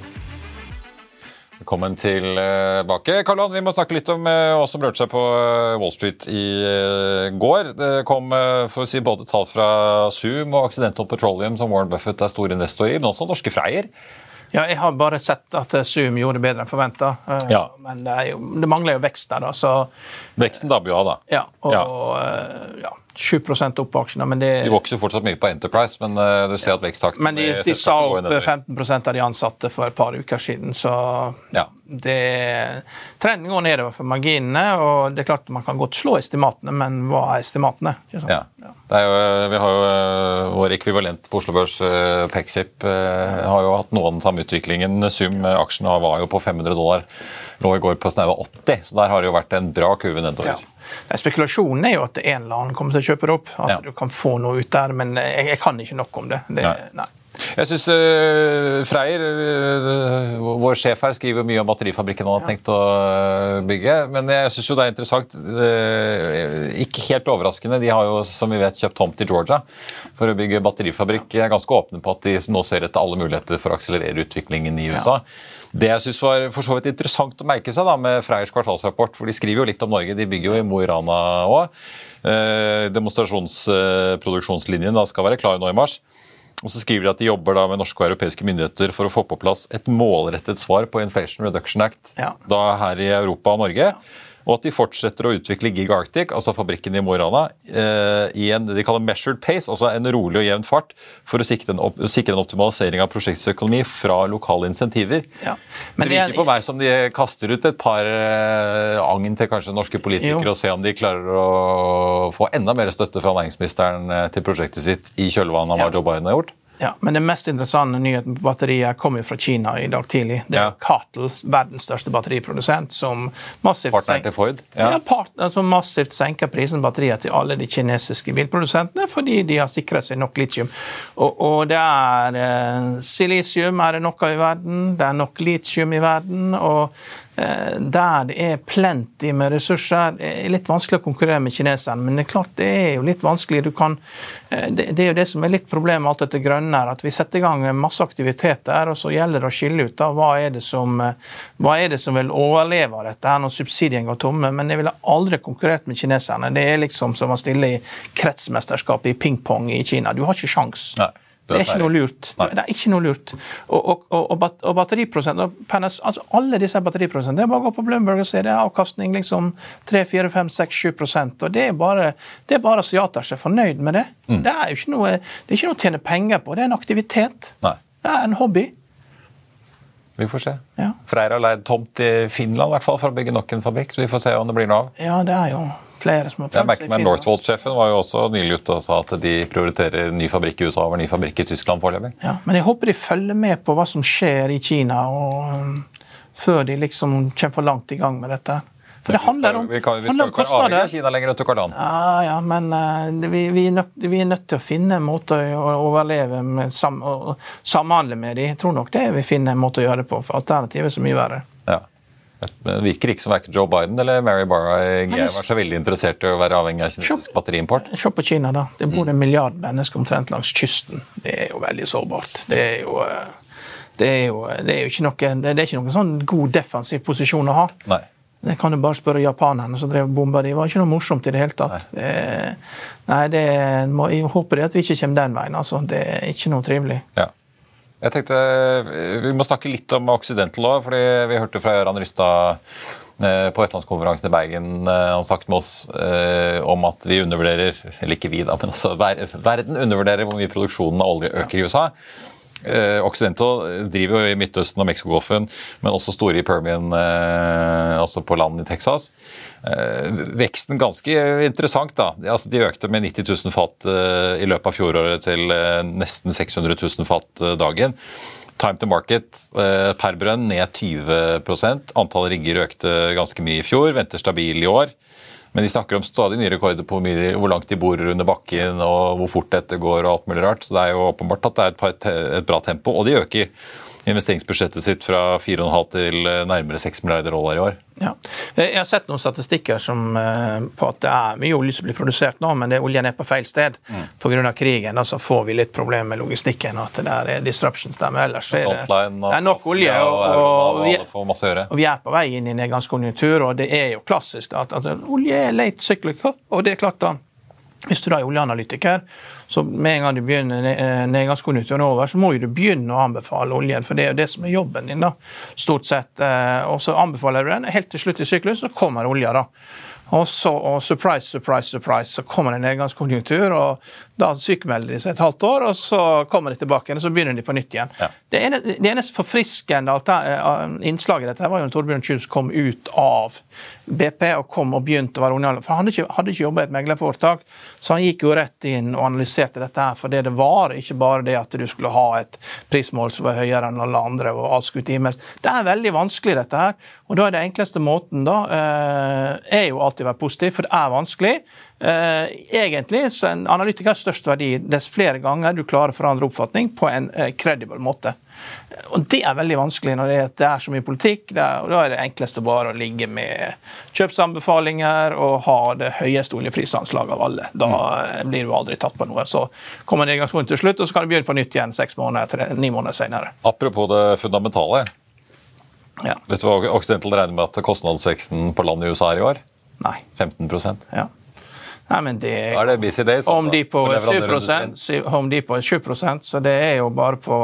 Velkommen tilbake. Karl Johan, vi må snakke litt om eh, hva som rørte seg på eh, Wall Street i eh, går. Det kom for å si, både tall fra Zoom og Accidental Petroleum, som Warren Buffett er stor investor i, men også norske Freyr. Ja, jeg har bare sett at Zoom gjorde det bedre enn forventa. Ja. Men det, jo, det, mangler jo vekst der, da. Så, Veksten dabber jo av, da. Ja, og ja. ja 7 opp på aksjene. men det... De vokser fortsatt mye på Enterprise, men uh, du ser at veksttakten Men de, de sa opp 15% av de ansatte for et par uker siden, så ja. det, trenden går nedover for marginene. og det er klart Man kan godt slå estimatene, men hva er estimatene? Ja. Ja. Jo, vi har jo uh, vår ekvivalent på Oslo Børs, Pexip, har jo hatt noe av den samme utviklingen. Sum aksjene var jo på 500 dollar, lå i går på snaue 80, så der har det jo vært en bra kurve nedover. Ja. Spekulasjonen er jo at en eller annen kommer til å kjøpe det opp. At ja. du kan få noe ut der, men jeg, jeg kan ikke nok om det. det nei. Nei. Jeg syns uh, Freyr, uh, vår sjef her, skriver mye om batterifabrikken han har tenkt å uh, bygge. Men jeg syns jo det er interessant. ikke helt overraskende. De har jo, som vi vet, kjøpt tomt i Georgia for å bygge batterifabrikk. Jeg er ganske åpne på at de nå ser etter alle muligheter for å akselerere utviklingen i USA. Ja. Det jeg synes var for så vidt interessant å merke seg da, med Freyrs kvartalsrapport, for de skriver jo litt om Norge, de bygger jo i Mo i Rana òg. Eh, demonstrasjonsproduksjonslinjen da skal være klar nå i mars. Og så skriver de at de jobber da med norske og europeiske myndigheter for å få på plass et målrettet svar på Inflation Reduction Act ja. da her i Europa og Norge. Ja og at de fortsetter å utvikle Gig Arctic, altså fabrikken i Mo i Rana, eh, i en de kaller measured pace, altså en rolig og jevn fart, for å sikre en, opp, sikre en optimalisering av prosjektets økonomi fra lokale insentiver. Ja. det virker på meg som de kaster ut et par eh, agn til kanskje norske politikere jo. og se om de klarer å få enda mer støtte fra næringsministeren eh, til prosjektet sitt i kjølvannet av hva Joe Biden har gjort. Ja, Men den mest interessante nyheten på batterier kom jo fra Kina i dag tidlig. Det er ja. Cattle, verdens største batteriprodusent, som massivt, senker? Ja. ja som massivt senker prisen på batterier til alle de kinesiske bilprodusentene fordi de har sikret seg nok litium. Og, og det er eh, silisium er det noe i verden, det er nok litium i verden. og der det er plenty med ressurser. Det er litt vanskelig å konkurrere med kineserne, men det er klart det er jo litt vanskelig. Kan, eh, det er jo det som er litt problemet med alt dette grønne, her, at vi setter i gang masse aktiviteter, og så gjelder det å skille ut da, hva er det som, eh, hva er det som vil overleve dette her når subsidiene går tomme. Men jeg ville aldri konkurrert med kineserne. Det er liksom som å stille i kretsmesterskapet i pingpong i Kina. Du har ikke sjans. Nei. Det er ikke noe lurt. Nei. Det er ikke noe lurt. Og, og, og, og batteriprosent altså Alle disse batteriprosentene, det er bare å gå på Bloomberg og se det er avkastning liksom 3-4-5-6-7% og Det er bare, det er bare asiater som er fornøyd med det. Mm. Det er jo ikke noe, det er ikke noe å tjene penger på, det er en aktivitet. Nei. Det er en hobby. Vi får se. Ja. Freyr har leid tomt i Finland i hvert fall, for å bygge nok en fabrikk, så vi får se om det blir noe av. Ja, det er jo flere som har prøvd seg Northvolt-sjefen var jo også nylig ute og sa at de prioriterer ny fabrikk i USA over ny fabrikk i Tyskland foreløpig. Ja, men jeg håper de følger med på hva som skjer i Kina, og, um, før de liksom kommer for langt i gang med dette. For det handler om, vi, kan, vi skal jo ikke være avhengig av Kina lenger, vet du, Ja, ja, men uh, vi, vi, er nødt, vi, er nødt, til å finne en måte å overleve med, sam, og samhandle med dem. Jeg tror nok det vi finner en måte å gjøre det på, for alternativet er så mye verre. Ja. Men det virker ikke som verken Joe Biden eller Mary Barra var så veldig interessert i å være avhengig av kinesisk batteriimport. Se på Kina, da. Det bor en milliard mennesker omtrent langs kysten. Det er jo veldig sårbart. Det er jo, eh, det er jo, det er jo ikke, noe, det er ikke noen sånn god defensiv posisjon å ha. Nei. Det kan du bare spørre japanerne som drev bomba. Det var ikke noe morsomt i det hele tatt. Nei, det, nei det, jeg håper at vi ikke kommer den veien. altså. Det er ikke noe trivelig. Ja. Jeg tenkte Vi må snakke litt om Occidental òg, fordi vi hørte fra Gøran Rystad eh, på Vestlandskonferansen i Bergen eh, han snakket med oss eh, om at vi undervurderer eller ikke vi da, men altså verden undervurderer hvor mye produksjonen av olje øker i USA. Occidental driver jo i Midtøsten og Mexicogolfen, men også store i Permian, altså på land i Texas. Eh, veksten ganske interessant. da. Altså, de økte med 90 000 fat eh, i løpet av fjoråret til eh, nesten 600 000 fat dagen. Time to market per brønn ned 20 Antall rigger økte ganske mye i fjor, venter stabil i år. Men de snakker om stadig nye rekorder på hvor langt de bor under bakken og hvor fort dette går. og alt mulig rart, Så det er jo åpenbart at det er et, et bra tempo, og de øker investeringsbudsjettet sitt fra 4,5 til eh, nærmere 6 milliarder dollar i år. Ja. Jeg har sett noen statistikker som, eh, på at det er mye olje som blir produsert nå, men det er oljen er på feil sted mm. pga. krigen. Og så får vi litt problemer med logistikken. og at det der er disruptions der, men ellers er det, det er nok olje. Og, og, vi, og, vi, er på vei inn i en nedgangskonjunktur, og det er jo klassisk at, at olje er late cyclical. Og det er klart da, hvis du da er oljeanalytiker, så med en gang du begynner eh, nedgangskonjunkturen over, så må du begynne å anbefale oljen, for det er jo det som er jobben din. da, stort sett. Eh, og så anbefaler du den. Helt til slutt i syklus så kommer olja. da. Og så, og surprise, surprise, surprise, så kommer det en nedgangskonjunktur, og da sykemelder de seg et halvt år, og så kommer de tilbake igjen, og så begynner de på nytt igjen. Ja. Det, ene, det, eneste forfriskende eh, innslaget i dette var jo når Torbjørn Kjus kom ut av BP og kom og begynte å være unge. For Han hadde ikke, hadde ikke jobba i et meglerforetak, så han gikk jo rett inn og analyserte dette her for det det var, ikke bare det at du skulle ha et prismål som var høyere enn alle andre og avskutt himmel. Det er veldig vanskelig, dette her. Og da er det enkleste måten da, eh, er jo alltid alltid være positiv, for det er vanskelig. Eh, egentlig så en analytiker størst verdi dess flere ganger du klarer å forandre oppfatning på en eh, credible måte. Og Det er veldig vanskelig når det er, er så mye politikk. Er, og Da er det enkleste bare å ligge med kjøpsanbefalinger og ha det høyeste oljeprisanslaget av alle. Da mm. blir du aldri tatt på noe. Så kommer nedgangspunktet til slutt, og så kan du begynne på nytt igjen seks måneder, tre, ni måneder senere. Apropos det fundamentale. Ja. Vet du hva Occidental regner med at kostnadsveksten på landet i USA er i år? Nei. 15% Ja. Nei, men det, Da er det busy days. Om altså, de på for 7 om de på er 7 så det er jo bare på,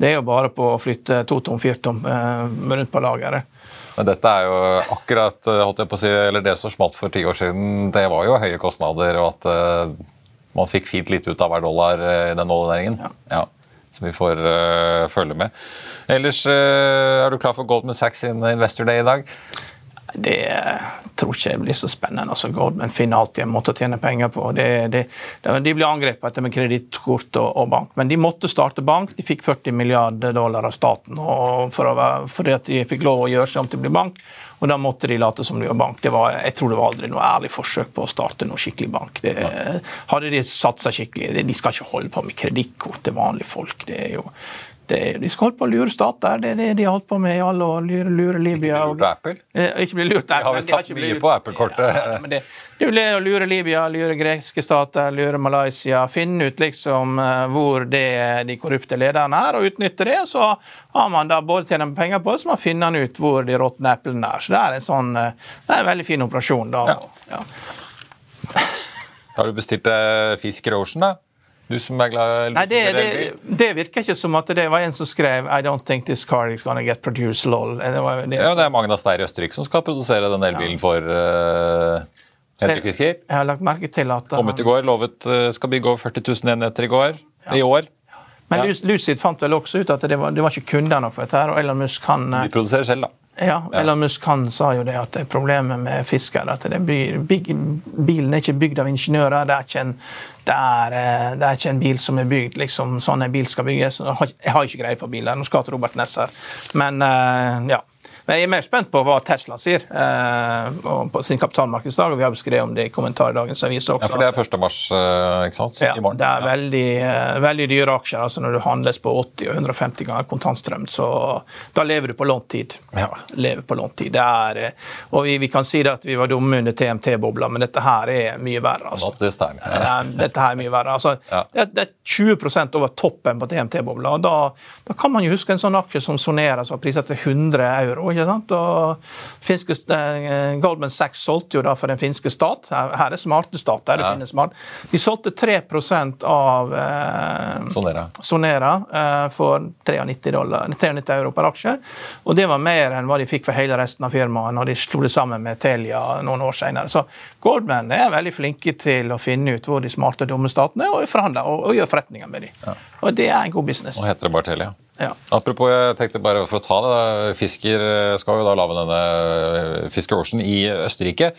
det er jo bare på å flytte to tom, fire tom eh, rundt på lageret. Men dette er jo akkurat eh, holdt jeg på å si, eller det som smalt for ti år siden. Det var jo høye kostnader, og at eh, man fikk fint lite ut av hver dollar i den oljenæringen. Ja. ja. Så vi får uh, følge med. Ellers, uh, er du klar for Goldman Sachs sin Investor Day i dag? Det tror ikke det blir så spennende. som Goldman finner alltid en måte å tjene penger på. Det, det, det, de blir angrepet etter med kredittkort og, og bank, men de måtte starte bank. De fikk 40 milliarder dollar av staten for være, fordi at de fikk lov å gjøre seg om til å bli bank. Og da måtte de late som de var bank. Det var, jeg tror det var aldri noe ærlig forsøk på å starte noe skikkelig bank. Det, hadde de satsa skikkelig De skal ikke holde på med kredittkort til vanlige folk. Det er jo det, de skal holde på å lure stater. Det er det de har holdt på med i alle år. Lure, lure Libya. og- Lurt Apple? Eh, Ikke bli lurt visst de har tatt ikke mye på Apple-kortet. Ja, det, det er å lure Libya, lure greske stater, lure Malaysia. Finne ut liksom eh, hvor det de korrupte lederne er, og utnytte det. Så har man da både tjener penger på det, så man finner ut hvor de råtne eplene er. Så det er en sånn eh, det er en veldig fin operasjon. da. Ja. Ja. Har du bestilt fisk i Ocean, da? Du som er glad Nei, det, det, det virker ikke som at det var en som skrev I don't think this car is gonna get produced, lol. Det var det, Ja, det er Magna Steyr i Østerrike som skal produsere den elbilen for uh, Henrik Fisker. Jeg har lagt merke til at Kommet i går, lovet uh, skal bygge over 40 000 enheter i går. I år. Men Ja. Lucid fant vel også ut at det var, det var ikke kunder nok for dette. her, og Elon Musk han, eh, De produserer selv, da. ja, Elon Musk han sa jo det at det er problemet med fisk er at det blir, big, bilen er ikke bygd av ingeniører. Det er, ikke en, det, er, eh, det er ikke en bil som er bygd liksom sånn en bil skal bygges. Jeg har, ikke- greie på biler. Nå skal jeg til Robert Ness her. Men eh, ja. Men jeg er mer spent på hva Tesla sier eh, på sin kapitalmarkedsdag. og Vi har beskrevet om det i kommentar i dagens avis også. Ja, For det er 1. mars, uh, ikke sant? Ja, I morgen. det er veldig, eh, veldig dyre aksjer. altså Når du handles på 80 og 150 ganger kontantstrøm, så da lever du på lånt tid. Ja. Lever på lånt tid. Det er, eh, og vi, vi kan si det at vi var dumme under TMT-bobla, men dette her er mye verre. altså. Dette her er mye verre. Altså, det, det er 20 over toppen på TMT-bobla. og da, da kan man jo huske en sånn aksje som Sonera som har priset til 100 euro. Ikke sant? Og finske, eh, Goldman Sachs solgte jo da for den finske stat. Her, er er smarte stater. det Ja. finnes smart. De solgte 3% av eh, er. Sonera eh, for 93, dollar, 93 euro per aksje. Og det var mer enn hva de fikk for hele resten av firmaet når de slo det sammen med Telia noen år senere. Så Goldman er veldig flinke til å finne ut hvor de smarte, dumme statene er, og forhandle og, og gjøre forretninger med dem. Og det er en god business. Og heter det bare Telia. Ja. Apropos, jeg tenkte bare for å ta det, Fisker eh, skal jo da lage denne eh, Fisker Ocean i Østerrike.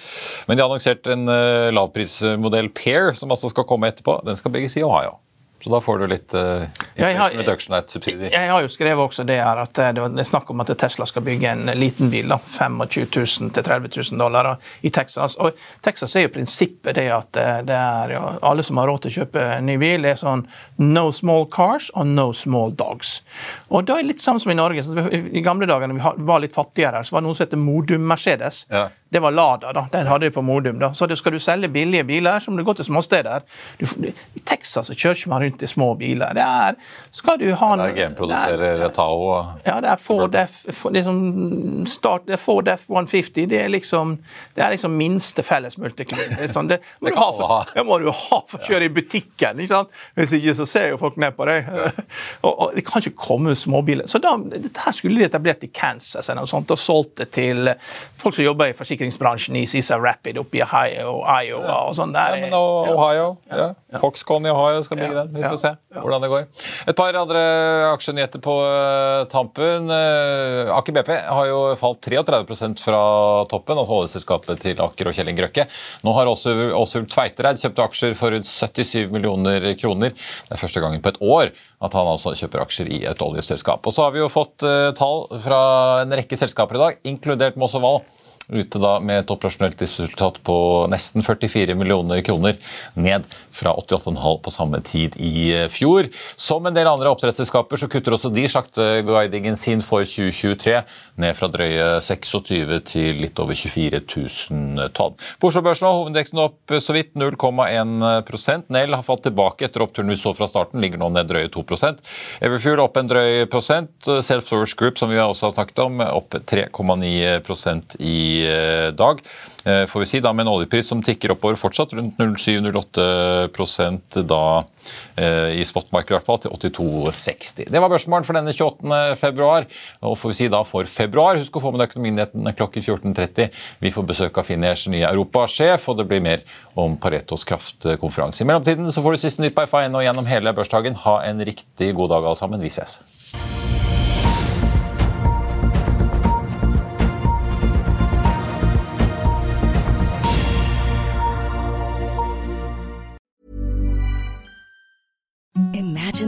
Men de har annonsert en eh, lavprismodell Pair, som altså skal komme etterpå. Den skal bygges i Ohio. Så da får du litt uh, jeg Act-subsidier. Jeg, Jeg har jo skrevet også det her at det var- er snakk om at Tesla skal bygge en liten bil. da, 25 000 til 30 000 dollar da, i Texas. Og Texas er jo prinsippet det at eh, det er jo, alle som har råd til å kjøpe en ny bil, er sånn no small cars og no small dogs. Og da er det litt samme som i Norge. I gamle dager når vi var litt fattigere, så var det noen som heter Modum Mercedes. Ja. Det var Lada, da. Den hadde de på Modum. da. Så det skal du selge billige biler, så må du gå til småsteder. Du, I Texas så kjører man rundt i små biler. Det er, skal du ha Det er genproduserer Tao ja, det er Ford F, liksom start, det er Ford F150. Det er liksom det er liksom minste felles multiklin. Det, sånn, det, må Det for, det må du ha for å kjøre i butikken. ikke sant? Hvis ikke så ser jo folk ned på deg. og, og Det kan ikke komme småbiler. Så da, dette skulle de etablert i Kansas eller noe sånt, og solgt det til folk som jobber i forsikringsbransjen i Cisa Rapid oppe i Ohio, Iowa og sånn. Der. Ja, men Ohio. Ja. Foxconn i Ohio skal Ja, den. Vi får ja, se hvordan det går. Et par andre aksjenyheter på eh, tampen. Eh, Aker BP har jo falt 33% fra toppen, altså oljeselskapet til Aker og Kjell Inge Røkke. Nå har også Åshild Tveitereid kjøpt aksjer for rundt 77 millioner kroner. Det er første gangen på et år at han altså kjøper aksjer i et oljeselskap. Og så har vi jo fått eh, tall fra en rekke selskaper i dag, inkludert Moss og Val ute da med et operasjonelt resultat på nesten 44 millioner kroner, ned fra 88,5 på samme tid i eh, fjor. Som en del andre oppdrettsselskaper så kutter også de slakteguidingen sin for 2023, ned fra drøye 26 til litt over 24 000 tonn. På Oslo-børsen har hovedindeksen opp så vidt 0,1% Nell har falt tilbake etter oppturen vi så fra starten, ligger nå ned drøye 2% Everfuel opp en drøy prosent. Self Source Group, som vi også har snakket om, opp 3,9% i Eh, dag. Eh, får vi si da Med en oljepris som tikker oppover fortsatt, rundt 07-08 da eh, i spotmarkedet i hvert fall, til 82,60. Det var børsmålen for denne 28. februar. Og får vi si da for februar, husk å få med deg Økonominyhetene klokken 14.30. Vi får besøk av Finniers nye europasjef, og det blir mer om Paretos kraftkonferanse. I mellomtiden så får du siste nytt på FA1 og gjennom hele børsdagen. Ha en riktig god dag alle sammen. Vi ses.